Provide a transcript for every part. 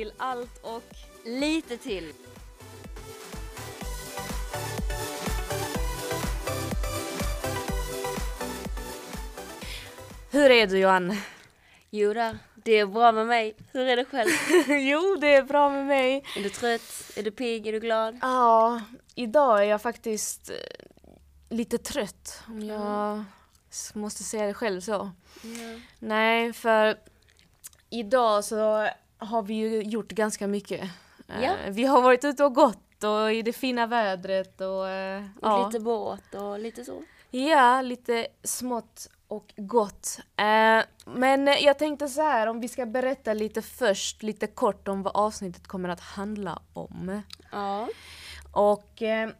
till allt och Lite till. Hur är du Johan? Jodå, det är bra med mig. Hur är det själv? jo, det är bra med mig. Är du trött? Är du pigg? Är du glad? Ja, idag är jag faktiskt eh, lite trött om jag s- måste säga det själv så. Nej, för idag så har vi ju gjort ganska mycket. Eh, Ja. Vi har varit ute och gått och i det fina vädret och eh, ja. Lite båt och lite så. Ja, lite smått och gott. Eh, men jag tänkte så här, om vi ska berätta lite först, lite kort om vad avsnittet kommer att handla om. Ja. Och eh,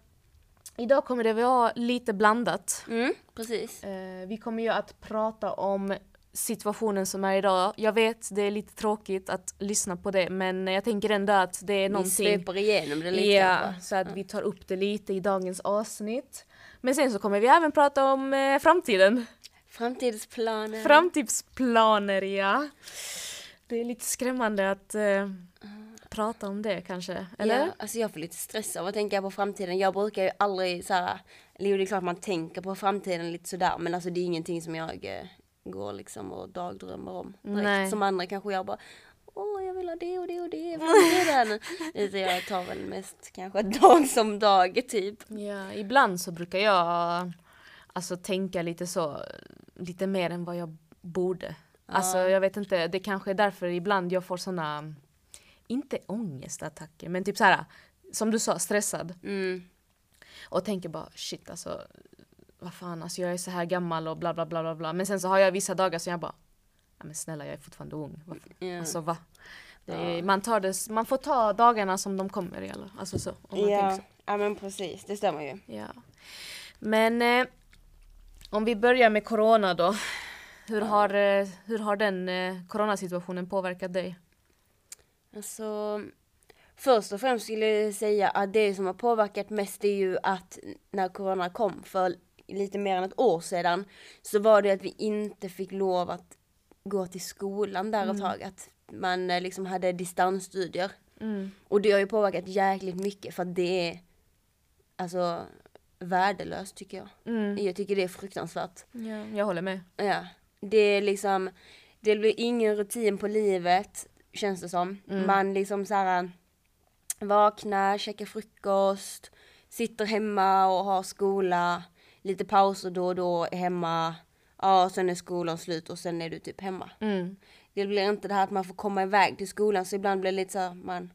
idag kommer det vara lite blandat. Mm, precis. Vi kommer ju att prata om situationen som är idag. Jag vet, det är lite tråkigt att lyssna på det, men jag tänker ändå att det är Vi någonting... sveper igenom det lite Ja, så att vi tar upp det lite i dagens avsnitt. Men sen så kommer vi även prata om eh, framtiden. Framtidsplaner. Framtidsplaner, ja. Det är lite skrämmande att eh, prata om det kanske, eller? Ja, alltså jag får lite stress av att tänka på framtiden. Jag brukar ju aldrig så här, eller det är klart man tänker på framtiden lite sådär, men alltså det är ingenting som jag eh, går liksom och dagdrömmer om direkt. Nej. Som andra kanske jag bara Åh, jag vill ha det och det och det framtiden. Utan jag tar väl mest kanske dag som dag typ. Ja, ibland så brukar jag alltså tänka lite så, lite mer än vad jag borde. Alltså jag vet inte, det kanske är därför ibland jag får såna, inte ångestattacker, men typ så här som du sa, stressad. Mm. Och tänker bara shit alltså, vad fan, alltså jag är så här gammal och bla bla bla bla bla. Men sen så har jag vissa dagar som jag bara, ja men snälla jag är fortfarande ung. Ja. Alltså va? Är, man, tar det, man får ta dagarna som de kommer i alla Alltså så. Om man så. ja men precis, det stämmer ju. Ja. Men eh, om vi börjar med corona då. Hur har, eh, hur har den eh, coronasituationen påverkat dig? Alltså, först och främst skulle jag säga att det som har påverkat mest är ju att när corona kom för lite mer än ett år sedan så var det att vi inte fick lov att gå till skolan där ett tag. Att man eh, liksom hade distansstudier. Mm. Och det har ju påverkat jäkligt mycket för att det är alltså värdelöst tycker jag. Mm. Jag tycker det är fruktansvärt. Ja, jag håller med. Ja, det är liksom, det blir ingen rutin på livet känns det som. Man liksom så här vaknar, käkar frukost, sitter hemma och har skola, lite pauser då och då, hemma, ja sen är skolan slut och sen är du typ hemma. Mm. Det blir inte det här att man får komma iväg till skolan så ibland blir det lite så här, man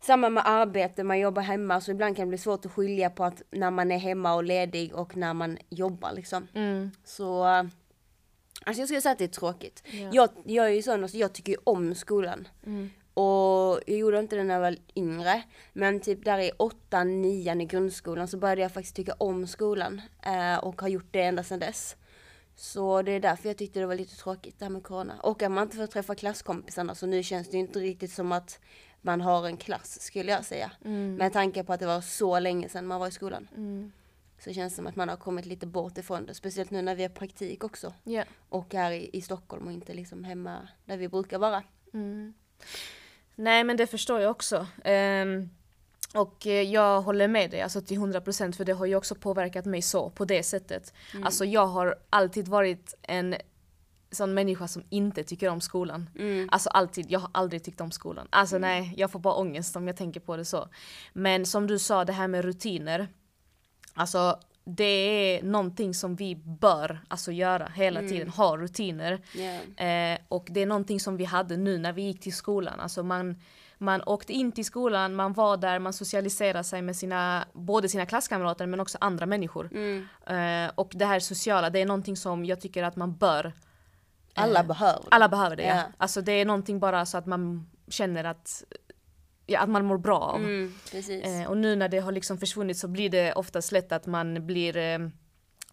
samma med arbete, man jobbar hemma så ibland kan det bli svårt att skilja på att när man är hemma och ledig och när man jobbar liksom. Mm. Så alltså jag skulle säga att det är tråkigt. Ja. Jag, jag är ju sån, alltså jag tycker ju om skolan. Mm. Och jag gjorde inte det när jag var yngre. Men typ där i åttan, nian i grundskolan så började jag faktiskt tycka om skolan. Eh, och har gjort det ända sedan dess. Så det är därför jag tyckte det var lite tråkigt det här med corona. Och att man inte får träffa klasskompisarna så nu känns det inte riktigt som att man har en klass skulle jag säga. Med tanke på att det var så länge sedan man var i skolan. Mm. Så känns det som att man har kommit lite bort ifrån det. Speciellt nu när vi har praktik också. Ja. Och är i, i Stockholm och inte liksom hemma där vi brukar vara. Mm. Nej men det förstår jag också. Ehm, och eh, jag håller med dig alltså till 100% för det har ju också påverkat mig så på det sättet. Alltså jag har alltid varit en sån människa som inte tycker om skolan. Mm. Alltså alltid, jag har aldrig tyckt om skolan. Alltså nej, jag får bara ångest om jag tänker på det så. Men som du sa, det här med rutiner. Alltså det är någonting som vi bör alltså, göra hela tiden, ha rutiner. Ja. Eh, och det är någonting som vi hade nu när vi gick till skolan. Alltså man, man åkte in till skolan, man var där, man socialiserade sig med sina, både sina klasskamrater men också andra människor. Mm. Eh, och det här sociala, det är någonting som jag tycker att man bör. Alla behöver det. Alla behöver det ja. Ja. Alltså det är någonting bara så att man känner att, ja, att man mår bra av. Mm. Eh, och nu när det har liksom försvunnit så blir det oftast lätt att man blir eh,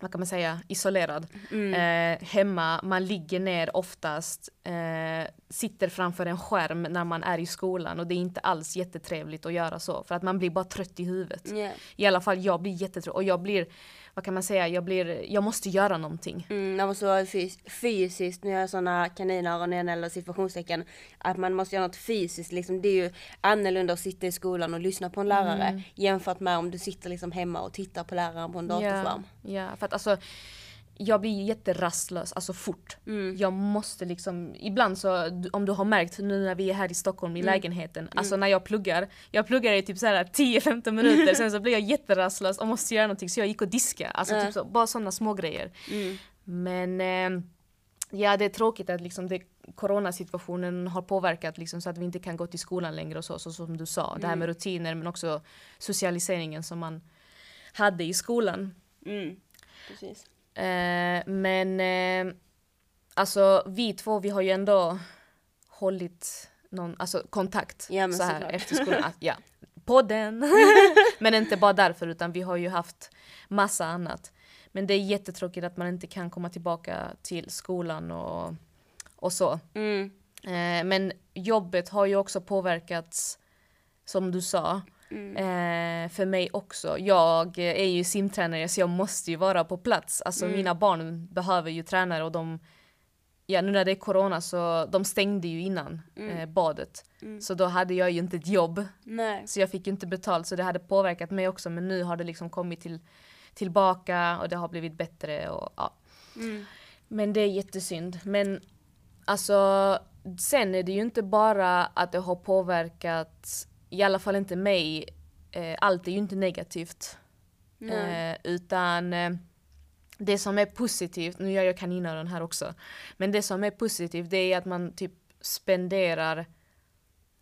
vad kan man säga, isolerad. Eh, hemma, man ligger ner oftast, eh, sitter framför en skärm när man är i skolan och det är inte alls jättetrevligt att göra så för att man blir bara trött i huvudet. Ja. I alla fall jag blir jättetrött och jag blir vad kan man säga, jag blir, jag måste göra någonting. Mm, man måste vara fys- fysiskt, nu gör jag sådana kaninöron eller situationstecken, att man måste göra något fysiskt liksom. Det är ju annorlunda att sitta i skolan och lyssna på en lärare Mm. jämfört med om du sitter liksom hemma och tittar på läraren på en datorskärm. Ja, ja, för att alltså jag blir jätterastlös, alltså fort. Mm. Jag måste liksom, ibland så, om du har märkt nu när vi är här i Stockholm i Mm. lägenheten, alltså när jag pluggar, jag pluggar i typ så här 10-15 minuter, sen så blir jag jätterastlös och måste göra någonting så jag gick och diska, alltså typ så, bara sådana små grejer. Mm. Men eh, ja, det är tråkigt att liksom det, coronasituationen har påverkat liksom så att vi inte kan gå till skolan längre och så, så som du sa. Det här med rutiner men också socialiseringen som man hade i skolan. Mm. Precis. Eh, men eh, alltså vi två, vi har ju ändå hållit någon, alltså kontakt Ja, så här såklart. efter skolan. Att, ja, podden! men inte bara därför utan vi har ju haft massa annat. Men det är jättetråkigt att man inte kan komma tillbaka till skolan och, och så. Mm. Eh, men jobbet har ju också påverkats, som du sa, Mm. eh, för mig också. Jag är ju simtränare så jag måste ju vara på plats. Alltså Mm. mina barn behöver ju tränare och de, ja nu när det är corona så de stängde ju innan Mm. eh, badet. Så då hade jag ju inte ett jobb. Nej. Så jag fick ju inte betalt så det hade påverkat mig också men nu har det liksom kommit till, tillbaka och det har blivit bättre och ja. Mm. Men det är jättesynd. Men alltså sen är det ju inte bara att det har påverkat, i alla fall inte mig, eh, allt är ju inte negativt. Eh, utan eh, det som är positivt, nu gör jag kaninöron här också, men det som är positivt det är att man typ spenderar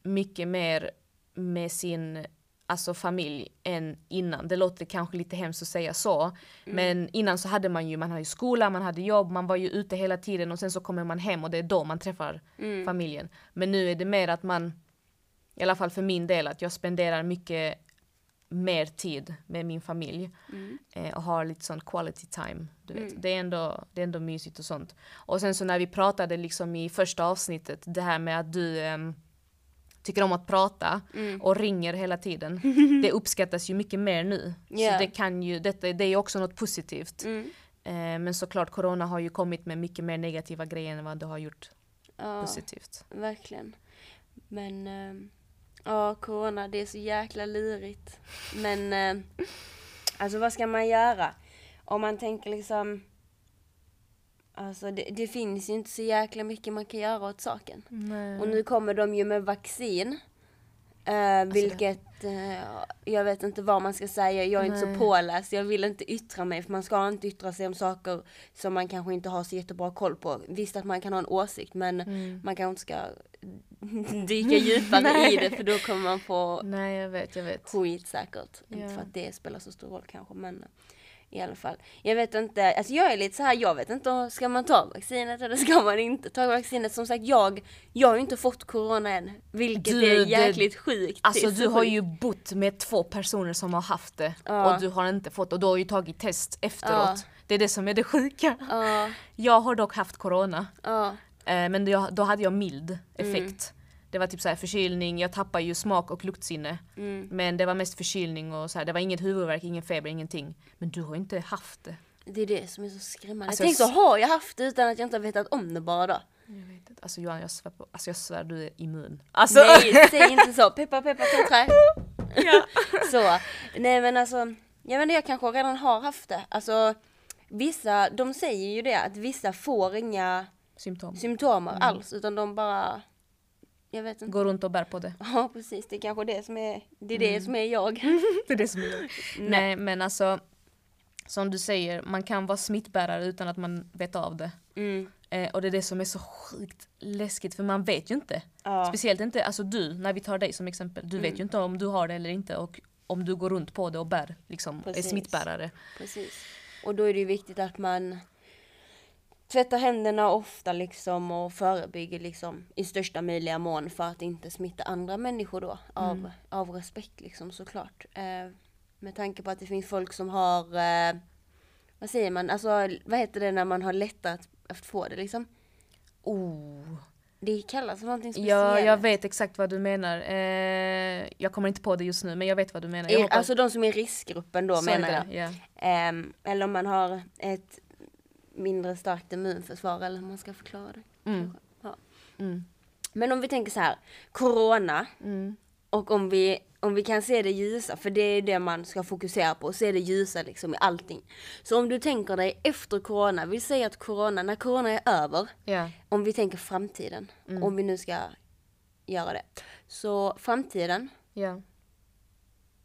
mycket mer med sin alltså familj än innan. Det låter kanske lite hemskt att säga så. Men innan så hade man ju, man hade skola, man hade jobb, man var ju ute hela tiden och sen så kommer man hem och det är då man träffar Mm. familjen. Men nu är det mer att man, i alla fall för min del, att jag spenderar mycket mer tid med min familj Mm. eh, och har lite sån quality time. Du vet. Det, är ändå, det är ändå mysigt och sånt. Och sen så när vi pratade liksom i första avsnittet, det här med att du ehm, tycker om att prata Mm. och ringer hela tiden. Det uppskattas ju mycket mer nu. Ja. Så det kan ju, detta, det är ju också något positivt. Mm. Eh, men såklart corona har ju kommit med mycket mer negativa grejer än vad det har gjort Ja. positivt. Verkligen. Men ehm, ja, corona det är så jäkla lurigt. Men eh, alltså vad ska man göra? Om man tänker liksom Alltså det, det finns ju inte så jäkla mycket man kan göra åt saken. Och nu kommer de ju med vaccin. Eh, vilket, eh, jag vet inte vad man ska säga, jag är inte så Nej. påläst, jag vill inte yttra mig för man ska inte yttra sig om saker som man kanske inte har så jättebra koll på. Visst att man kan ha en åsikt men Mm. man kanske inte ska dyka djupare i det för då kommer man få Nej jag vet, jag vet. skit säkert. Ja. Inte för att det spelar så stor roll kanske men i alla fall. Jag vet inte, alltså jag är lite så här, jag vet inte, ska man ta vaccinet eller ska man inte ta vaccinet? Som sagt, jag, jag har ju inte fått corona än. Vilket Du, är det- jäkligt sjukt. Alltså Det är så du har sjukt. ju bott med två personer som har haft det Ja. och du har inte fått och du har ju tagit test efteråt. Ja. Det är det som är det sjuka. Ja, Jag har dock haft corona. Ja, Eh, men då, hade jag mild Mm. effekt. Det var typ så här förkylning, jag tappade ju smak och luktsinne. mm. Men det var mest förkylning och så här. det var inget huvudvärk, ingen feber, ingenting. Men du har inte haft det. Det är det som är så skrämmande. Alltså, Tänk så har jag haft det utan att jag inte har vetat om det bara då. Jag vet inte. Alltså Johan, jag svär, på, alltså, jag svär du är immun. Alltså, Nej, säg inte så. Peppa peppa ta trä. Så. Nej men alltså, jag inte, jag kanske redan har haft det. Alltså, vissa, de säger ju det att vissa får inga symptom. symptomer alls utan de bara, jag vet inte. Gå runt och bär på det. Ja precis, det är kanske det som är, det är det som är jag. Det är det som är jag. Nej men alltså, som du säger, man kan vara smittbärare utan att man vet av det. Mm. Eh, och det är det som är så sjukt läskigt för man vet ju inte. Ja. Speciellt inte, alltså du, när vi tar dig som exempel, du vet ju inte om du har det eller inte och om du går runt på det och bär, liksom, Precis. är smittbärare. Precis. Och då är det ju viktigt att man tvättar händerna ofta liksom och förebygger liksom i största möjliga mån för att inte smitta andra människor då av, av respekt liksom såklart. Eh, med tanke på att det finns folk som har, eh, vad säger man, alltså vad heter det när man har lättare att, att få det liksom? Oh. Det kallas någonting speciellt. Ja, jag vet exakt vad du menar. Eh, jag kommer inte på det just nu men jag vet vad du menar. Jag I, hoppas- alltså de som är i riskgruppen då så menar jag. ja. Ehm, eller om man har ett mindre starkt immunförsvar eller hur man ska förklara det. Mm. Ja. Mm. Men om vi tänker så här, corona Mm. och om vi, om vi kan se det ljusa, för det är det man ska fokusera på, se det ljusa liksom i allting. Så om du tänker dig efter corona, vi säger att corona, när corona är över, Ja. om vi tänker framtiden, Mm. om vi nu ska göra det. Så framtiden, ja.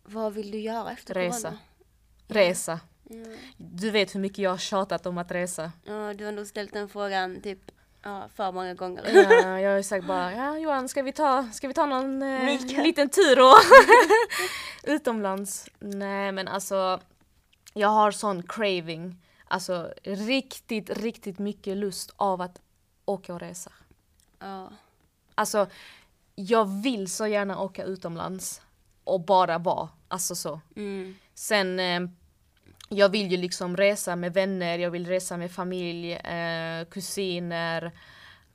vad vill du göra efter Resa. corona? Resa. Ja. Du vet hur mycket jag har tjatat om att resa. Ja, du har nog ställt den frågan typ ja, för många gånger. Ja, jag har ju sagt bara, ja Johan ska vi ta, ska vi ta någon eh, liten tur och utomlands? Nej men alltså, jag har sån craving, alltså riktigt, riktigt mycket lust av att åka och resa. Ja. Alltså, jag vill så gärna åka utomlands och bara vara, alltså så. Mm. Sen, eh, jag vill ju liksom resa med vänner, jag vill resa med familj, eh, kusiner.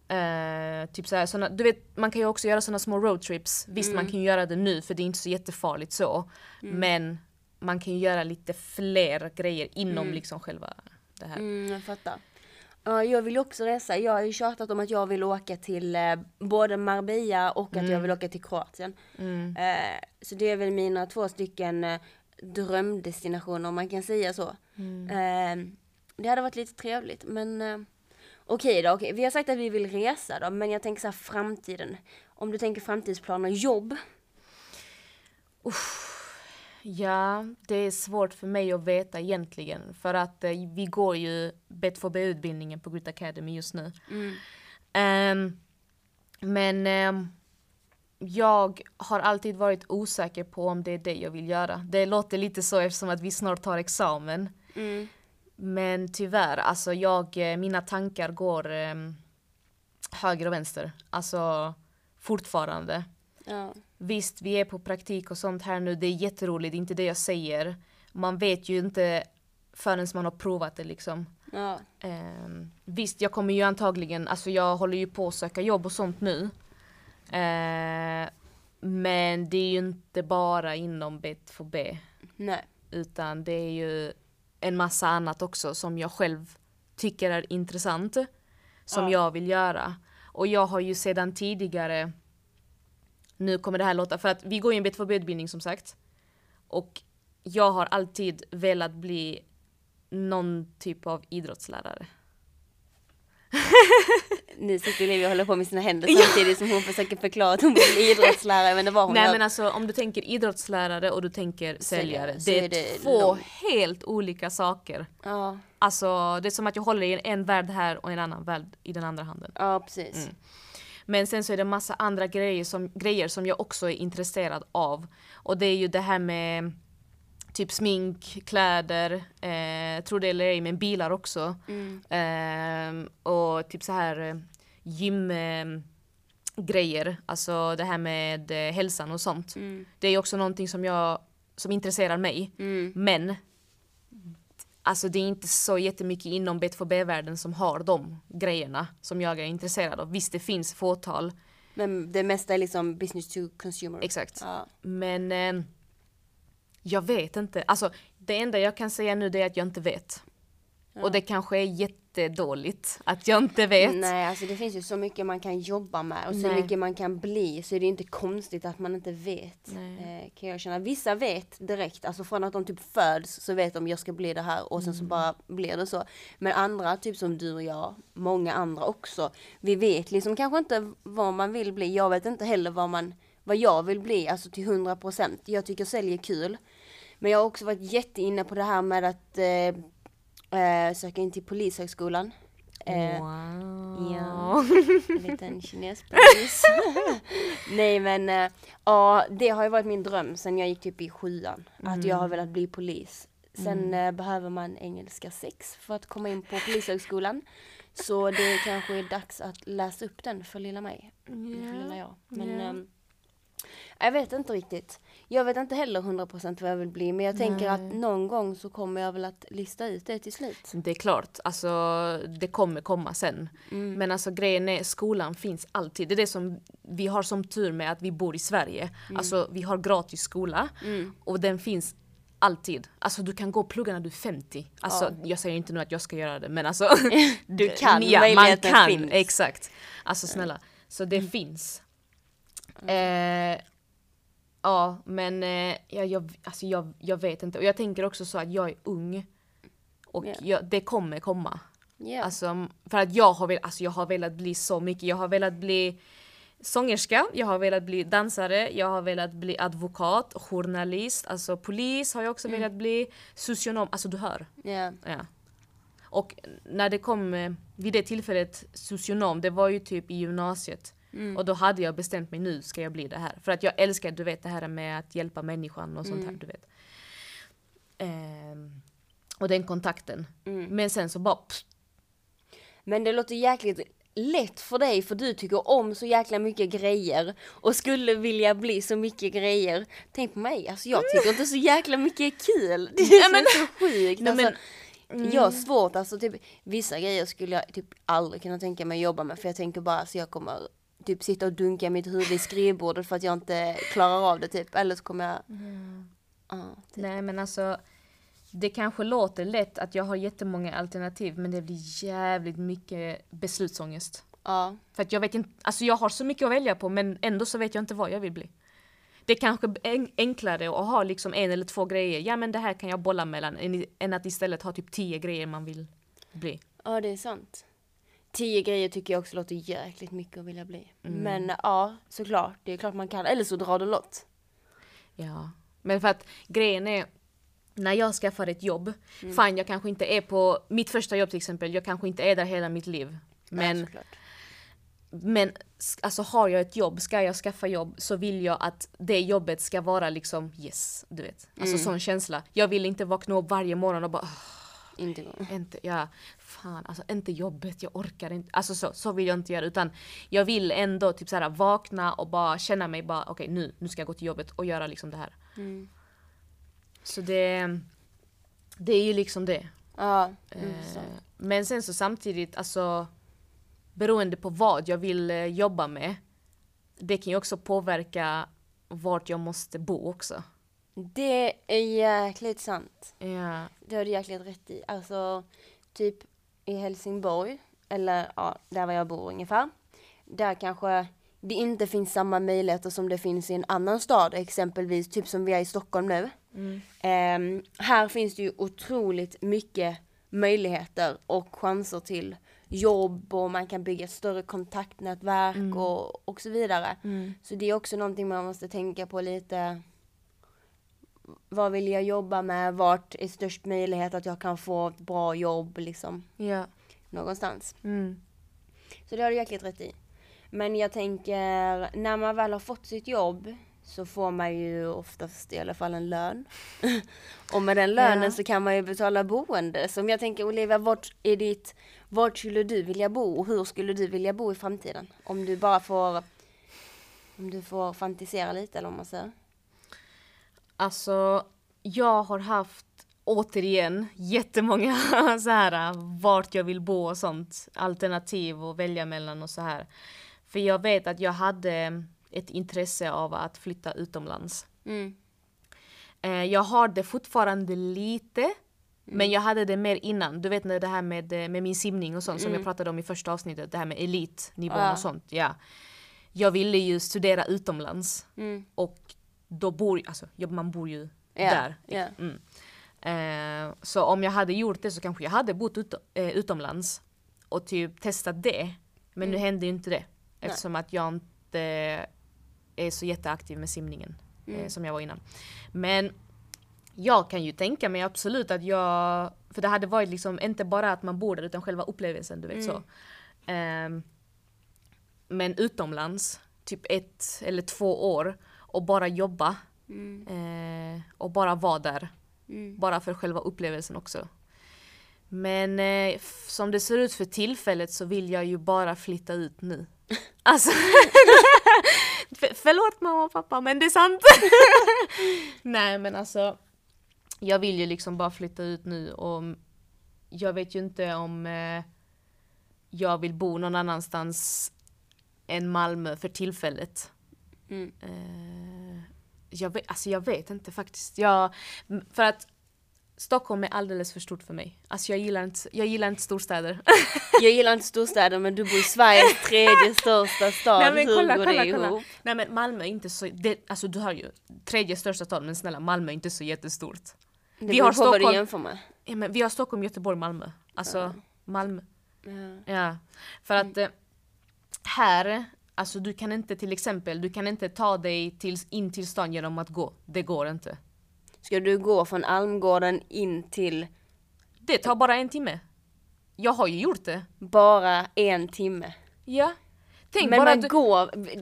Eh, typ såhär, såna, du vet man kan ju också göra såna små roadtrips. Visst man kan ju göra det nu för det är inte så jättefarligt så. Men man kan ju göra lite fler grejer inom liksom själva det här. Mm, jag fattar. Ja, jag vill också resa. Jag har ju tjatat om att jag vill åka till eh, både Marbella och att jag vill åka till Kroatien. Mm. Eh, så det är väl mina två stycken drömdestinationer om man kan säga så. Eh, det hade varit lite trevligt men eh, okej då, okej. Vi har sagt att vi vill resa då men jag tänker så här framtiden. Om du tänker framtidsplaner, jobb. Ja, det är svårt för mig att veta egentligen. För att eh, vi går ju B2B-utbildningen på Grit Academy just nu. Mm. Ehm, men ehm, jag har alltid varit osäker på om det är det jag vill göra. Det låter lite så eftersom att vi snart tar examen. Mm. Men tyvärr, alltså jag, eh, mina tankar går ehm, höger och vänster. Alltså fortfarande. Ja. Visst, vi är på praktik och sånt här nu, det är jätteroligt, det är inte det jag säger. Man vet ju inte förrän man har provat det liksom. Ja. Ehm, visst, jag kommer ju antagligen, alltså jag håller ju på att söka jobb och sånt nu. Ehm, men det är ju inte bara inom B2B, Nej. utan det är ju en massa annat också som jag själv tycker är intressant. Som Ja. jag vill göra. Och jag har ju sedan tidigare, nu kommer det här låta, för att vi går ju en B2B-utbildning som sagt. Och jag har alltid velat bli någon typ av idrottslärare. Nu sitter Olivia och håller på med sina händer samtidigt som hon försöker förklara att hon vill bli idrottslärare men det var hon Nej men alltså om du tänker idrottslärare och du tänker säljare, så det är det två långt. helt olika saker. Ja, Alltså det är som att jag håller i en värld här och en annan värld i den andra handen. ja precis. Mm. Men sen så är det massa andra grejer som, grejer som jag också är intresserad av. Och det är ju det här med typ smink, kläder, eh, tror det eller ej, men bilar också. Mm. Ehm, och typ så här eh, gym eh, grejer, alltså det här med eh, hälsan och sånt. Mm. Det är också någonting som jag, som intresserar mig. Mm. Men Alltså det är inte så jättemycket inom B2B-världen som har de grejerna som jag är intresserad av. Visst det finns fåtal, Men det mesta är liksom business to consumer. exakt. Ja. Men eh, jag vet inte. Alltså det enda jag kan säga nu det är att jag inte vet. Och det kanske är jättedåligt att jag inte vet. Nej, alltså det finns ju så mycket man kan jobba med och så Nej. mycket man kan bli så är det inte konstigt att man inte vet. Eh, kan jag känna. Vissa vet direkt, alltså från att de typ föds så vet de jag ska bli det här och sen Mm. så bara blir det så. Men andra, typ som du och jag, många andra också, vi vet liksom kanske inte vad man vill bli. Jag vet inte heller vad man, vad jag vill bli, alltså till 100 procent. Jag tycker sälj är kul. Men jag har också varit jätteinne på det här med att eh, eh, söka in till polishögskolan. Eh, wow. ja. En liten kinespolis. Nej men eh, ja, det har ju varit min dröm sen jag gick typ i sjuan. Att jag har velat bli polis. Sen eh, behöver man engelska 6 för att komma in på polishögskolan. Så det kanske är dags att läsa upp den för lilla mig. Eller För lilla jag. Men Ja. ehm, jag vet inte riktigt. Jag vet inte heller 100% vad jag vill bli men jag tänker att Nej. någon gång så kommer jag väl att lista ut det till slut. Det är klart, alltså det kommer komma sen. Mm. Men alltså grejen är, skolan finns alltid. Det är det som vi har som tur med att vi bor i Sverige. Mm. Alltså vi har gratis skola och den finns alltid. Alltså du kan gå och plugga när du är 50. Alltså jag säger inte nu att jag ska göra det men alltså. Du kan, ja, man möjligheten kan, finns. exakt. Alltså snälla. Så det finns. Eh, ja men eh, ja, jag, alltså, jag, jag vet inte. Och jag tänker också så att jag är ung. Och Ja. jag, det kommer komma. Ja. Alltså, för att jag har, velat, alltså, jag har velat bli så mycket. Jag har velat bli sångerska, jag har velat bli dansare, jag har velat bli advokat, journalist, alltså polis har jag också velat bli, socionom, alltså du hör. ja. Ja. Och när det kom eh, vid det tillfället socionom, det var ju typ i gymnasiet. Och då hade jag bestämt mig nu ska jag bli det här. För att jag älskar du vet det här med att hjälpa människan och sånt här du vet. Ehm, och den kontakten. Men sen så bara pff, Men det låter jäkligt lätt för dig för du tycker om så jäkla mycket grejer och skulle vilja bli så mycket grejer. Tänk på mig, alltså jag tycker inte så jäkla mycket är kul. Det är men- så sjukt. Alltså, men- Jag har svårt, alltså typ vissa grejer skulle jag typ aldrig kunna tänka mig att jobba med för jag tänker bara alltså jag kommer typ sitta och dunka mitt huvud i skrivbordet för att jag inte klarar av det typ. Eller så kommer jag... Ja, typ. Nej men alltså det kanske låter lätt att jag har jättemånga alternativ men det blir jävligt mycket beslutsångest. ja. För att jag vet inte, alltså jag har så mycket att välja på men ändå så vet jag inte vad jag vill bli. Det är kanske en- enklare att ha liksom en eller två grejer, ja men det här kan jag bolla mellan, än att istället ha typ tio grejer man vill bli. Ja, det är sant. Tio grejer tycker jag också låter jäkligt mycket att vilja bli. Men ja, såklart. Det är klart man kan. Eller så drar du lott. Ja. Men för att grejen är, när jag skaffar ett jobb, fine jag kanske inte är på mitt första jobb till exempel, jag kanske inte är där hela mitt liv. Men ja. Men alltså har jag ett jobb, ska jag skaffa jobb så vill jag att det jobbet ska vara liksom yes, du vet. Alltså sån känsla. Jag vill inte vakna upp varje morgon och bara "Åh, Inte gång. inte, ja, fan alltså inte jobbet, jag orkar inte. Alltså så, så vill jag inte göra utan jag vill ändå typ såhär vakna och bara känna mig bara okej nu, nu ska jag gå till jobbet och göra liksom det här. Mm. Så det, det är ju liksom det. Ja, Eh. Men sen så samtidigt, alltså beroende på vad jag vill eh, jobba med, det kan ju också påverka vart jag måste bo också. Det är jäkligt sant. Ja. Det har du jäkligt rätt i. Alltså, typ i Helsingborg, eller ja, där var jag bor ungefär. Där kanske det inte finns samma möjligheter som det finns i en annan stad, exempelvis typ som vi är i Stockholm nu. Ehm, här finns det ju otroligt mycket möjligheter och chanser till jobb och man kan bygga större kontaktnätverk och, och så vidare. Så det är också någonting man måste tänka på lite. Vad vill jag jobba med? Vart är störst möjlighet att jag kan få ett bra jobb liksom Ja. någonstans? Mm. Så det har du jäkligt rätt i. Men jag tänker, när man väl har fått sitt jobb så får man ju oftast i alla fall en lön. och med den lönen Ja. så kan man ju betala boende. Så om jag tänker Olivia, vart är ditt, vart skulle du vilja bo och hur skulle du vilja bo i framtiden? Om du bara får, om du får fantisera lite eller om man säger. Alltså, jag har haft återigen jättemånga så här vart jag vill bo och sånt alternativ att välja mellan och så här. För jag vet att jag hade ett intresse av att flytta utomlands. Mm. Eh, jag har det fortfarande lite. Men jag hade det mer innan. Du vet när det här med, eh, med min simning och sånt som jag pratade om i första avsnittet. Det här med elitnivån Ja. och sånt. Ja. Jag ville ju studera utomlands. Mm. Och då bor alltså, man bor ju Ja, där. ja. Mm. Eh, så om jag hade gjort det så kanske jag hade bott ut, eh, utomlands och typ testat det. Men Mm. nu hände ju inte det. Eftersom att jag inte är så jätteaktiv med simningen. Mm. Eh, som jag var innan. Men jag kan ju tänka mig absolut att jag, för det hade varit liksom inte bara att man bor där utan själva upplevelsen, du vet så. Ehm, men utomlands, typ ett eller två år och bara jobba. Eh, och bara vara där. Bara för själva upplevelsen också. Men eh, som det ser ut för tillfället så vill jag ju bara flytta ut nu. Alltså, förlåt mamma och pappa men det är sant. Nej men alltså. Jag vill ju liksom bara flytta ut nu och jag vet ju inte om eh, jag vill bo någon annanstans än Malmö för tillfället. Mm. Eh, jag, vet, alltså jag vet inte faktiskt. Jag, för att Stockholm är alldeles för stort för mig. Alltså jag gillar inte, jag gillar inte storstäder. Jag gillar inte storstäder men du bor i Sveriges tredje största stad. Nej men Hur kolla, går kolla, det kolla. ihop? Nej men Malmö är inte så, det, alltså du har ju tredje största stad men snälla Malmö är inte så jättestort. Det Vi har på vad du Stockholm- jämför med. Ja, men vi har Stockholm, Göteborg, Malmö. Alltså Malmö. Ja. Ja. För att eh, här, alltså du kan inte till exempel, du kan inte ta dig till, in till stan genom att gå. Det går inte. Ska du gå från Almgården in till Det tar bara en timme. Jag har ju gjort det. bara en timme? Ja. Tänk Men bara att du... går,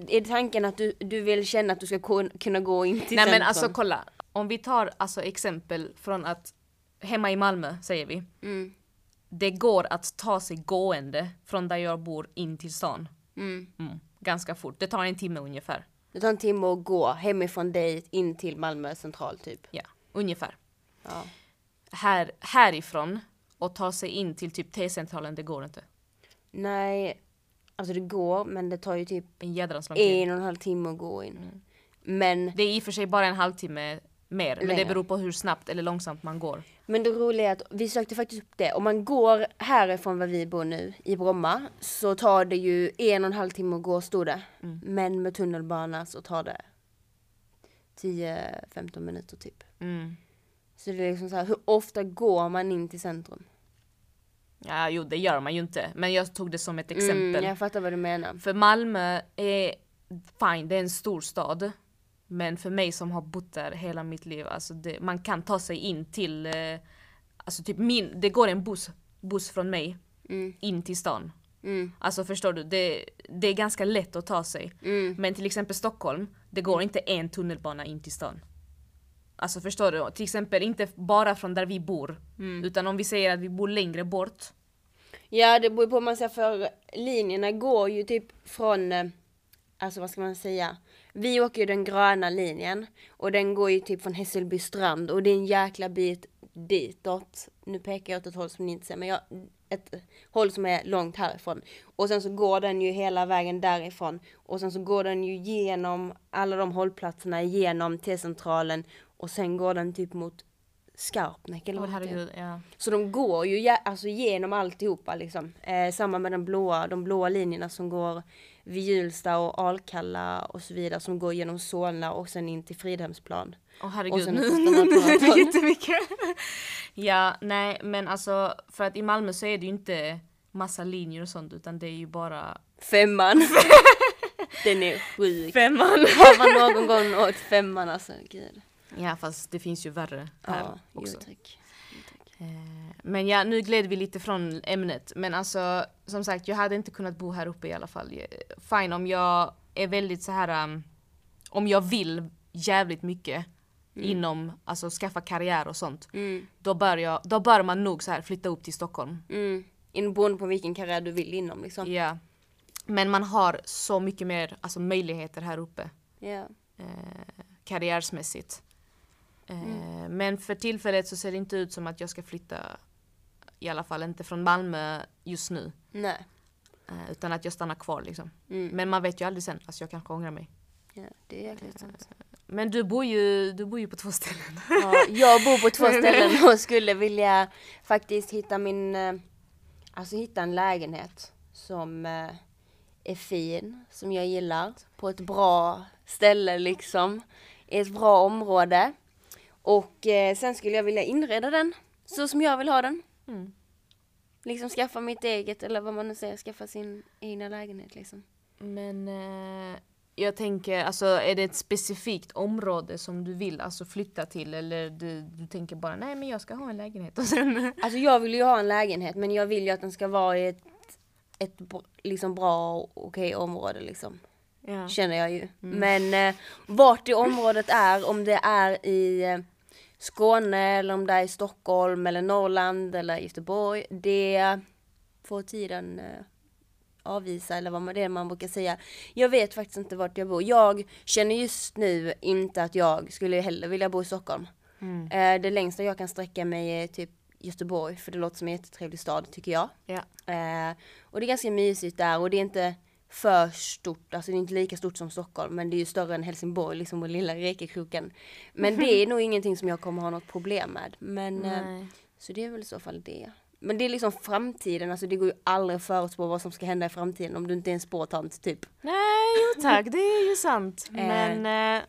är tanken att du, du vill känna att du ska kun- kunna gå in till Nej men centrum? alltså kolla. Om vi tar alltså exempel från att hemma i Malmö säger vi. Mm, Det går att ta sig gående från där jag bor in till stan. mm. Mm. Ganska fort. Det tar en timme ungefär. Det tar en timme att gå hemifrån dig in till Malmö central typ. Ja, ungefär. Ja. Här, härifrån och ta sig in till typ T-centralen, det går inte. Nej, alltså det går men det tar ju typ En jädrans lång tid. en och en halv timme att gå in. Mm. Men, Det är i och för sig bara en halvtimme mer, men det Längre. beror på hur snabbt eller långsamt man går. Men det roliga är att vi sökte faktiskt upp det. Om man går härifrån var vi bor nu, i Bromma, så tar det ju en och en halv timme att gå stod det. Mm. Men med tunnelbana så tar det 10-15 minuter typ. Mm. Så det är liksom så här, hur ofta går man in till centrum? Ja, jo det gör man ju inte. Men jag tog det som ett exempel. Mm, jag fattar vad du menar. För Malmö är fine, det är en stor stad. Men för mig som har bott där hela mitt liv, alltså det, man kan ta sig in till, eh, alltså typ min, det går en buss, buss från mig Mm, in till stan. mm, Alltså förstår du, det, det är ganska lätt att ta sig. mm. Men till exempel Stockholm, det går inte en tunnelbana in till stan. Alltså förstår du? Till exempel inte bara från där vi bor. Mm. Utan om vi säger att vi bor längre bort. Ja, det beror på vad man säger för linjerna går ju typ från, eh, alltså vad ska man säga? Vi åker ju den gröna linjen och den går ju typ från Hässelby strand och det är en jäkla bit ditåt. Nu pekar jag åt ett håll som ni inte ser, men jag, ett håll som är långt härifrån. Och sen så går den ju hela vägen därifrån och sen så går den ju genom alla de hållplatserna, genom T-centralen och sen går den typ mot Skarpnäck eller Åh vad det heter. herregud, ja. Så de går ju alltså genom alltihopa liksom. Eh, samma med den blåa, de blåa linjerna som går vid Hjulsta och Alkalla och så vidare som går genom Solna och sen in till Fridhemsplan. Åh Och herregud, sen nu, nu det jättemycket. ja, nej men alltså för att i Malmö så är det ju inte massa linjer och sånt utan det är ju bara Femman. Den är sjuk. femman. Har man någon gång åkt femman alltså, gud. Ja fast det finns ju värre här Ja, också. Jo, tack. Eh, Men ja, nu gled vi lite från ämnet. Men alltså, som sagt, jag hade inte kunnat bo här uppe i alla fall. Eh, Fine om jag är väldigt så här um, om jag vill jävligt mycket inom, alltså skaffa karriär och sånt. Mm, Då bör, jag, då bör man nog så här flytta upp till Stockholm. mm. In beroende på vilken karriär du vill inom liksom. Ja. Men man har så mycket mer alltså, möjligheter här uppe. Ja. Eh, karriärsmässigt. Eh, Men för tillfället så ser det inte ut som att jag ska flytta. I alla fall inte från Malmö just nu. Nej. Eh, utan att jag stannar kvar liksom. Mm. Men man vet ju aldrig sen, alltså jag kanske ångrar mig. Ja, det är jäkligt sant. Men du bor ju, du bor ju på två ställen. Ja, jag bor på två ställen och skulle vilja faktiskt hitta min, eh, alltså hitta en lägenhet som eh, är fin, som jag gillar, på ett bra ställe liksom, i ett bra område. Och eh, sen skulle jag vilja inreda den så som jag vill ha den. Mm. Liksom skaffa mitt eget, eller vad man nu säger, skaffa sin egna lägenhet liksom. Men eh, jag tänker, alltså är det ett specifikt område som du vill alltså flytta till eller du, du tänker bara nej men jag ska ha en lägenhet och sen... Alltså jag vill ju ha en lägenhet men jag vill ju att den ska vara i ett, ett liksom bra och okej område liksom. ja. Känner jag ju. Men eh, vart i området är, om det är i eh, Skåne eller om det är i Stockholm eller Norrland eller Göteborg. Det får tiden eh, avvisa eller vad man- det är man brukar säga. Jag vet faktiskt inte vart jag bor. Jag känner just nu inte att jag skulle heller vilja bo i Stockholm. Eh, det längsta jag kan sträcka mig är typ Göteborg för det låter som en jättetrevlig stad tycker jag. Ja. Eh, och det är ganska mysigt där och det är inte för stort, alltså det är inte lika stort som Stockholm men det är ju större än Helsingborg, liksom vår lilla Rekekroken. Men det är nog ingenting som jag kommer ha något problem med. Men, eh, så det är väl i så fall det. Men det är liksom framtiden, alltså det går ju aldrig att förutspå vad som ska hända i framtiden om du inte är en spåtant typ. Nej, jo tack, det är ju sant. Men eh,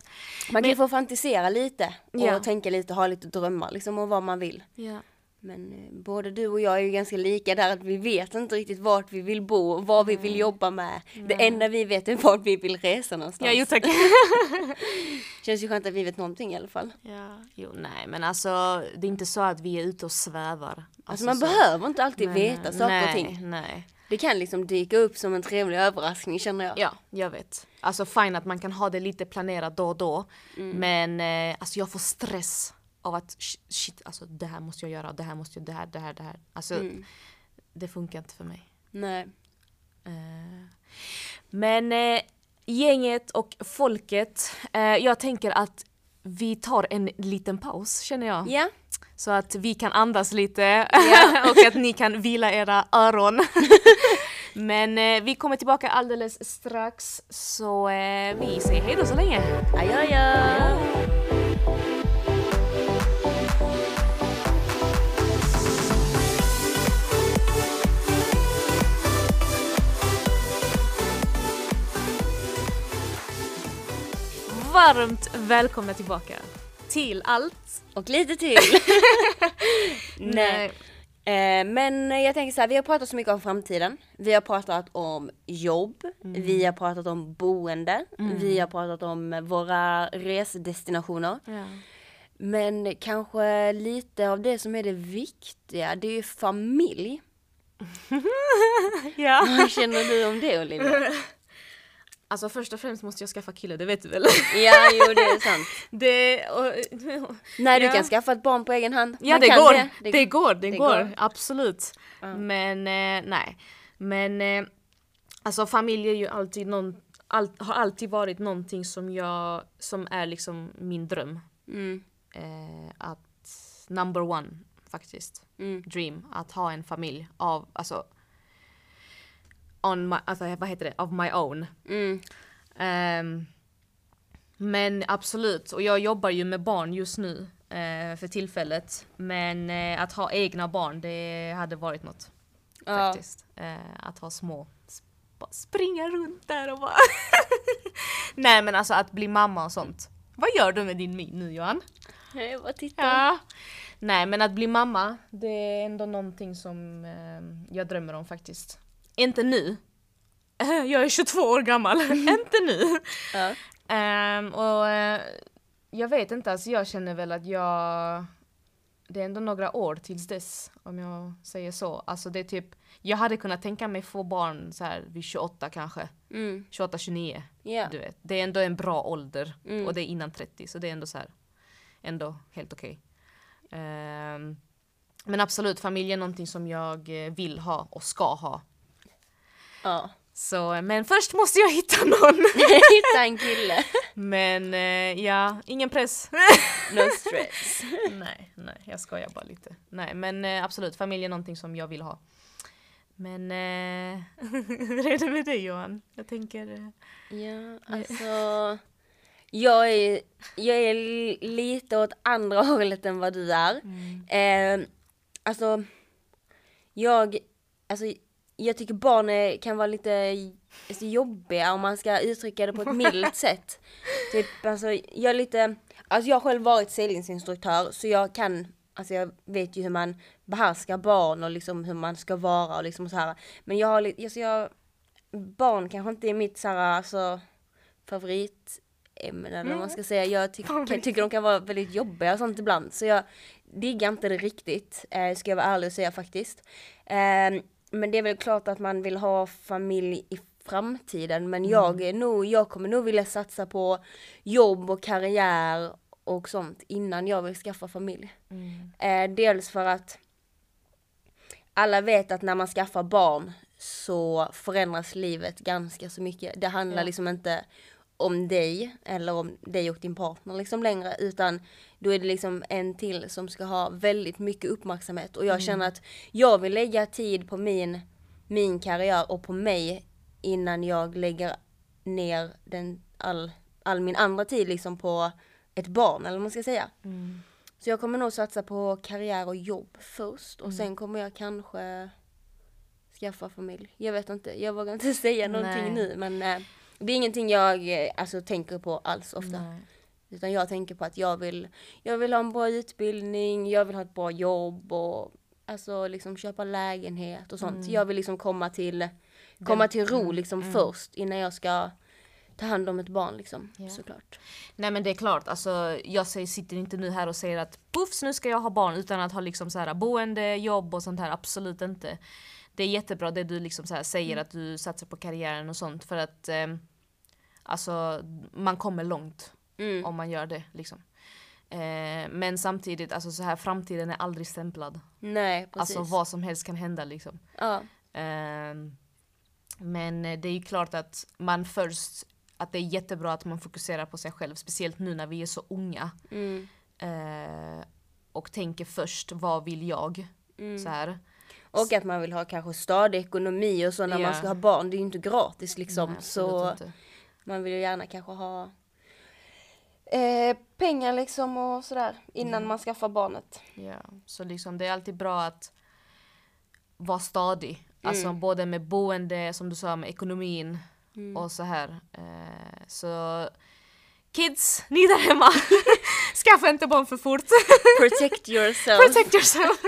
Man kan ju få fantisera lite och Ja. tänka lite, ha lite drömmar liksom om vad man vill. ja. Men eh, både du och jag är ju ganska lika där att vi vet inte riktigt vart vi vill bo och vad vi vill jobba med. Det enda vi vet är vart vi vill resa någonstans. ja, jo tack. Känns ju skönt att vi vet någonting i alla fall. ja. Jo, nej, men alltså det är inte så att vi är ute och svävar. Alltså man så. behöver inte alltid Nej, veta nej, saker nej, och ting. Nej, Det kan liksom dyka upp som en trevlig överraskning känner jag. Ja, jag vet. Alltså fine att man kan ha det lite planerat då och då. Mm. Men eh, alltså jag får stress av att sh- shit, alltså det här måste jag göra, det här måste jag, det här, det här, det här. Alltså Mm. det funkar inte för mig. Nej. Eh, men eh, gänget och folket, eh, jag tänker att vi tar en liten paus känner jag. Ja, Så att vi kan andas lite och att ni kan vila era öron. Men vi kommer tillbaka alldeles strax så vi säger hejdå så länge. adjö adjö. Varmt välkomna tillbaka till allt. Och lite till. Nej. Eh, men jag tänker så här, vi har pratat så mycket om framtiden. Vi har pratat om jobb, vi har pratat om boende, vi har pratat om våra resedestinationer. Ja. Men kanske lite av det som är det viktiga, det är ju familj. ja. Vad känner du om det Olivia? Alltså först och främst måste jag skaffa kille, det vet du väl? Ja, jo det är sant. det, och, Nej, du Ja. kan skaffa ett barn på egen hand. Ja det går, det. det, går, det, det går, går. absolut. Men eh, nej. Men eh, alltså familj är ju alltid någon, all, har alltid varit någonting som jag, som är liksom min dröm. Mm, Eh, att number one faktiskt, mm, dream, att ha en familj av, alltså on my, alltså vad heter det, of my own. mm, Ehm, men absolut, och jag jobbar ju med barn just nu eh, för tillfället. Men eh, att ha egna barn, det hade varit något. Ja. Faktiskt. Eh, att ha små, sp- springa runt där och bara... Nej men alltså att bli mamma och sånt. Vad gör du med din min nu Johan? Jag bara tittar. Ja. Nej men att bli mamma, det är ändå någonting som jag drömmer om faktiskt. Inte nu. Jag är 22 år gammal, inte nu. Ja. Ehm, och eh, jag vet inte, alltså jag känner väl att jag... Det är ändå några år tills dess, om jag säger så. Alltså det är typ, jag hade kunnat tänka mig få barn så här vid 28 kanske. Mm, 28, 29. ja. Du vet. Det är ändå en bra ålder. Mm. Och det är innan 30, så det är ändå så här, ändå helt okej. Ehm, men absolut, familj är någonting som jag eh, vill ha och ska ha. Ja. Så, men först måste jag hitta någon. Hitta en kille. Men eh, ja, ingen press. No stress. nej, nej, jag skojar bara lite. Nej, men eh, absolut, familj är någonting som jag vill ha. Men eh, hur är det med dig Johan? Jag tänker... Ja, alltså. Jag är, jag är li- lite åt andra hållet än vad du är. Eh, alltså, jag, alltså, jag tycker barn kan vara lite alltså, jobbiga om man ska uttrycka det på ett milt sätt. Typ, alltså, jag är lite, alltså jag har själv varit seglingsinstruktör så jag kan, alltså jag vet ju hur man behärskar barn och liksom hur man ska vara och liksom så här. Men jag har lite, alltså jag, barn kanske inte är mitt så här, alltså, favoritämne eller vad man ska säga. Jag ty- kan, tycker de kan vara väldigt jobbiga och sånt ibland. Så jag diggar inte det riktigt, eh, ska jag vara ärlig och säga faktiskt. Eh, men det är väl klart att man vill ha familj i framtiden. Men jag är nog, jag kommer nog vilja satsa på jobb och karriär och sånt innan jag vill skaffa familj. Eh, dels för att alla vet att när man skaffar barn så förändras livet ganska så mycket. Det handlar Ja. liksom inte om dig eller om dig och din partner liksom längre utan då är det liksom en till som ska ha väldigt mycket uppmärksamhet och jag känner att jag vill lägga tid på min, min karriär och på mig innan jag lägger ner den, all, all min andra tid liksom på ett barn eller vad man ska säga. Mm. Så jag kommer nog satsa på karriär och jobb först och sen kommer jag kanske skaffa familj. Jag vet inte, jag vågar inte säga någonting Nej. nu men eh, det är ingenting jag eh, alltså, tänker på alls ofta. Nej. Utan jag tänker på att jag vill, jag vill ha en bra utbildning, jag vill ha ett bra jobb och alltså liksom köpa lägenhet och sånt. Jag vill liksom komma till, komma till ro liksom först innan jag ska ta hand om ett barn liksom Ja. såklart. Nej men det är klart, alltså, jag sitter inte nu här och säger att puffs nu ska jag ha barn utan att ha liksom så här, boende, jobb och sånt här, absolut inte. Det är jättebra det du liksom så här säger att du satsar på karriären och sånt för att eh, alltså man kommer långt Mm. om man gör det liksom. Eh, men samtidigt, alltså så här framtiden är aldrig stämplad. Nej precis. Alltså vad som helst kan hända liksom. ja. Ehm, men eh, det är ju klart att man först, att det är jättebra att man fokuserar på sig själv, speciellt nu när vi är så unga. Mm. Eh, och tänker först, vad vill jag? Mm. Så här. Och att man vill ha kanske stadig ekonomi och så när Ja. man ska ha barn. Det är ju inte gratis liksom. Nej, så inte. man vill ju gärna kanske ha eh, pengar liksom och sådär innan Mm. man skaffar barnet. Ja, så liksom det är alltid bra att vara stadig. Alltså Mm. både med boende, som du sa, med ekonomin och så här. Eh, så kids, ni där hemma, skaffa inte barn för fort. Protect yourself. Protect yourself.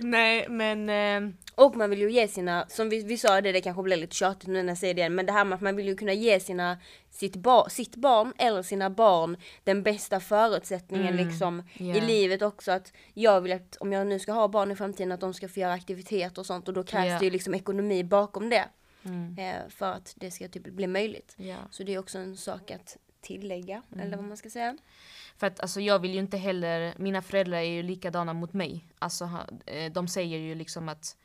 Nej men eh, Och man vill ju ge sina, som vi, vi sa det, det kanske blir lite tjatigt nu när jag säger det igen, men det här med att man vill ju kunna ge sina, sitt, ba, sitt barn eller sina barn den bästa förutsättningen Mm, liksom ja. i livet också. Att jag vill att om jag nu ska ha barn i framtiden att de ska få göra aktiviteter och sånt och då krävs Ja. det ju liksom ekonomi bakom det. Mm. Eh, för att det ska typ bli möjligt. ja. Så det är också en sak att tillägga, Mm. eller vad man ska säga. För att alltså, jag vill ju inte heller, mina föräldrar är ju likadana mot mig. Alltså, eh, de säger ju liksom att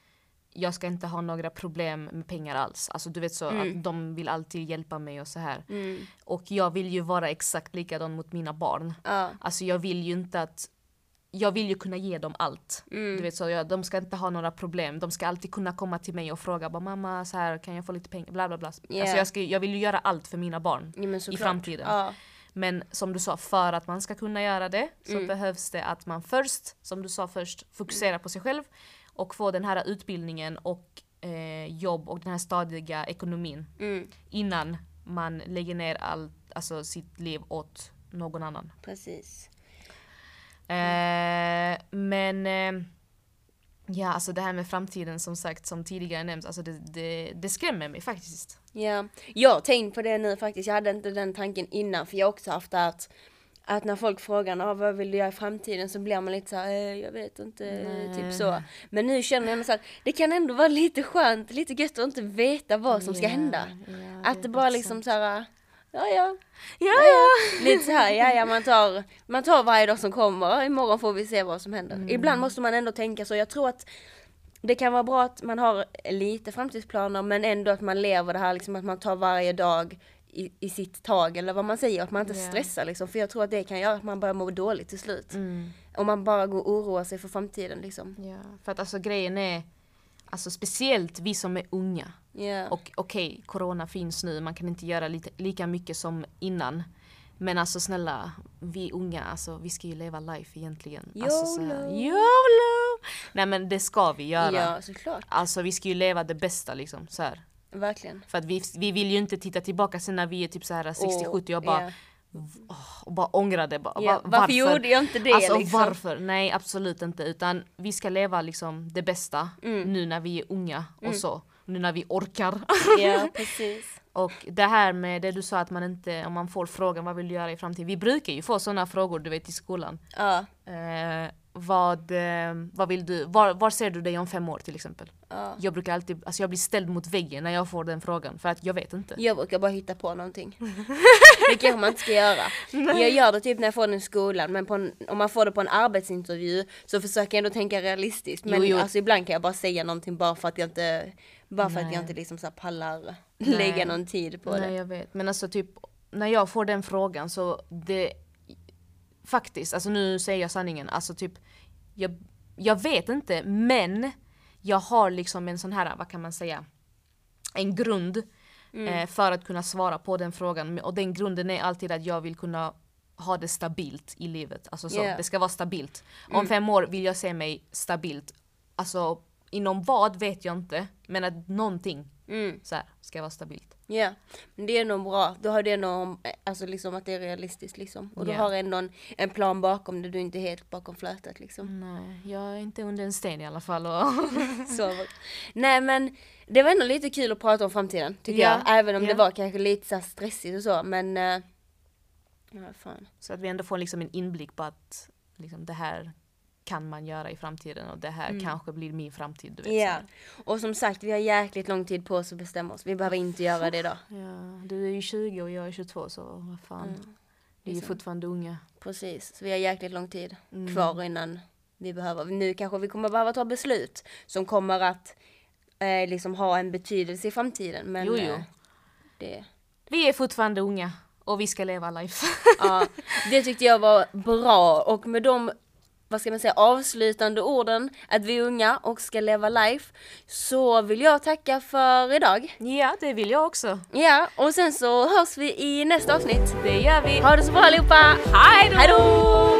jag ska inte ha några problem med pengar alls. Alltså du vet så Mm. att de vill alltid hjälpa mig och så här. Mm. Och jag vill ju vara exakt likadan mot mina barn. Ja. Alltså jag vill ju inte att jag vill ju kunna ge dem allt. Mm. Du vet så, jag, de ska inte ha några problem. De ska alltid kunna komma till mig och fråga bara mamma så här kan jag få lite pengar? Bla bla bla. Yeah. Alltså jag, ska, jag vill ju göra allt för mina barn. Ja, såklart. framtiden. Ja. Men som du sa, för att man ska kunna göra det så Mm. behövs det att man först, som du sa först, fokuserar på sig själv och får den här utbildningen och eh, jobb och den här stadiga ekonomin Mm. innan man lägger ner allt, alltså sitt liv åt någon annan. Precis. Eh, men eh, ja, alltså det här med framtiden som sagt, som tidigare nämnts, alltså det, det, det skrämmer mig faktiskt. Ja, jag har tänkt på det nu faktiskt. Jag hade inte den tanken innan för jag har också haft att att när folk frågar ah, vad vill du göra i framtiden så blir man lite såhär, eh, jag vet inte, Nej. typ så. Men nu känner jag ändå så att det kan ändå vara lite skönt, lite gött att inte veta vad som ska Ja, hända. ja, Att det bara liksom såhär, ja ja, Ja, ja. lite så här, ja ja man tar, man tar varje dag som kommer, imorgon får vi se vad som händer. Mm. Ibland måste man ändå tänka så, jag tror att det kan vara bra att man har lite framtidsplaner men ändå att man lever det här liksom att man tar varje dag i, i sitt tag eller vad man säger, att man inte Ja. stressar liksom. För jag tror att det kan göra att man börjar må dåligt till slut. Mm. Om man bara går och oroar sig för framtiden liksom. Ja, för att alltså grejen är, alltså speciellt vi som är unga. Ja. Och okej, corona finns nu, man kan inte göra lite, lika mycket som innan. Men alltså snälla, vi unga, alltså vi ska ju leva life egentligen. Alltså, så här, YOLO. YOLO! Nej men det ska vi göra. ja, såklart. Alltså vi ska ju leva det bästa liksom. Så här. Verkligen. För att vi, vi vill ju inte titta tillbaka sen när vi är typ så här 60-70 och bara, åh, och bara ångra det. Bara, Ja, va- varför gjorde jag inte det alltså liksom? varför? Nej absolut inte. Utan vi ska leva liksom det bästa Mm. nu när vi är unga och så. Nu när vi orkar. Ja, precis. och det här med det du sa att man inte, om man får frågan vad vill du göra i framtiden? Vi brukar ju få sådana frågor du vet i skolan. Ja. Eh, vad, eh, vad vill du, var, var ser du dig om fem år till exempel? Ja. Jag brukar alltid, alltså jag blir ställd mot väggen när jag får den frågan för att jag vet inte. Jag brukar bara hitta på någonting. det kanske man inte ska göra. Jag gör det typ när jag får den i skolan men en, om man får det på en arbetsintervju så försöker jag ändå tänka realistiskt. Men Jo, jo. Alltså, ibland kan jag bara säga någonting bara för att jag inte, bara för att Nej. jag inte liksom så pallar Nej. lägga någon tid på Nej det. jag vet, men alltså typ när jag får den frågan så det faktiskt, alltså nu säger jag sanningen, alltså typ jag, jag vet inte men jag har liksom en sån här, vad kan man säga, en grund eh, för att kunna svara på den frågan och den grunden är alltid att jag vill kunna ha det stabilt i livet. Alltså så, Yeah. det ska vara stabilt. Om fem år vill jag se mig stabilt. Alltså inom vad vet jag inte, men att någonting Mm. så här, ska vara stabilt. Ja, men det är nog bra. Då har du ändå, alltså liksom att det är realistiskt liksom. Och du Ja. har ändå en, en plan bakom det, du är inte helt bakom flötet liksom. Nej, jag är inte under en sten i alla fall. Och Så. Nej men det var ändå lite kul att prata om framtiden tycker Ja, jag. Även om det var kanske lite så stressigt och så men eh, Ja fan. så att vi ändå får liksom en inblick på att liksom, det här kan man göra i framtiden och det här kanske blir min framtid. Du vet, här. Och som sagt vi har jäkligt lång tid på oss att bestämma oss. Vi behöver inte göra det idag. ja, du är ju 20 och jag är 22 så vad fan. Mm. Vi är ju fortfarande unga. Precis, så vi har jäkligt lång tid Mm. kvar innan vi behöver. Nu kanske vi kommer behöva ta beslut som kommer att eh, liksom ha en betydelse i framtiden. Men Jo, jo. eh, det, Vi är fortfarande unga och vi ska leva life. ja, det tyckte jag var bra och med de vad ska man säga, avslutande orden att vi är unga och ska leva life så vill jag tacka för idag. ja, det vill jag också. Ja, och sen så hörs vi i nästa avsnitt. Det gör vi. Ha det så bra allihopa! Hej då!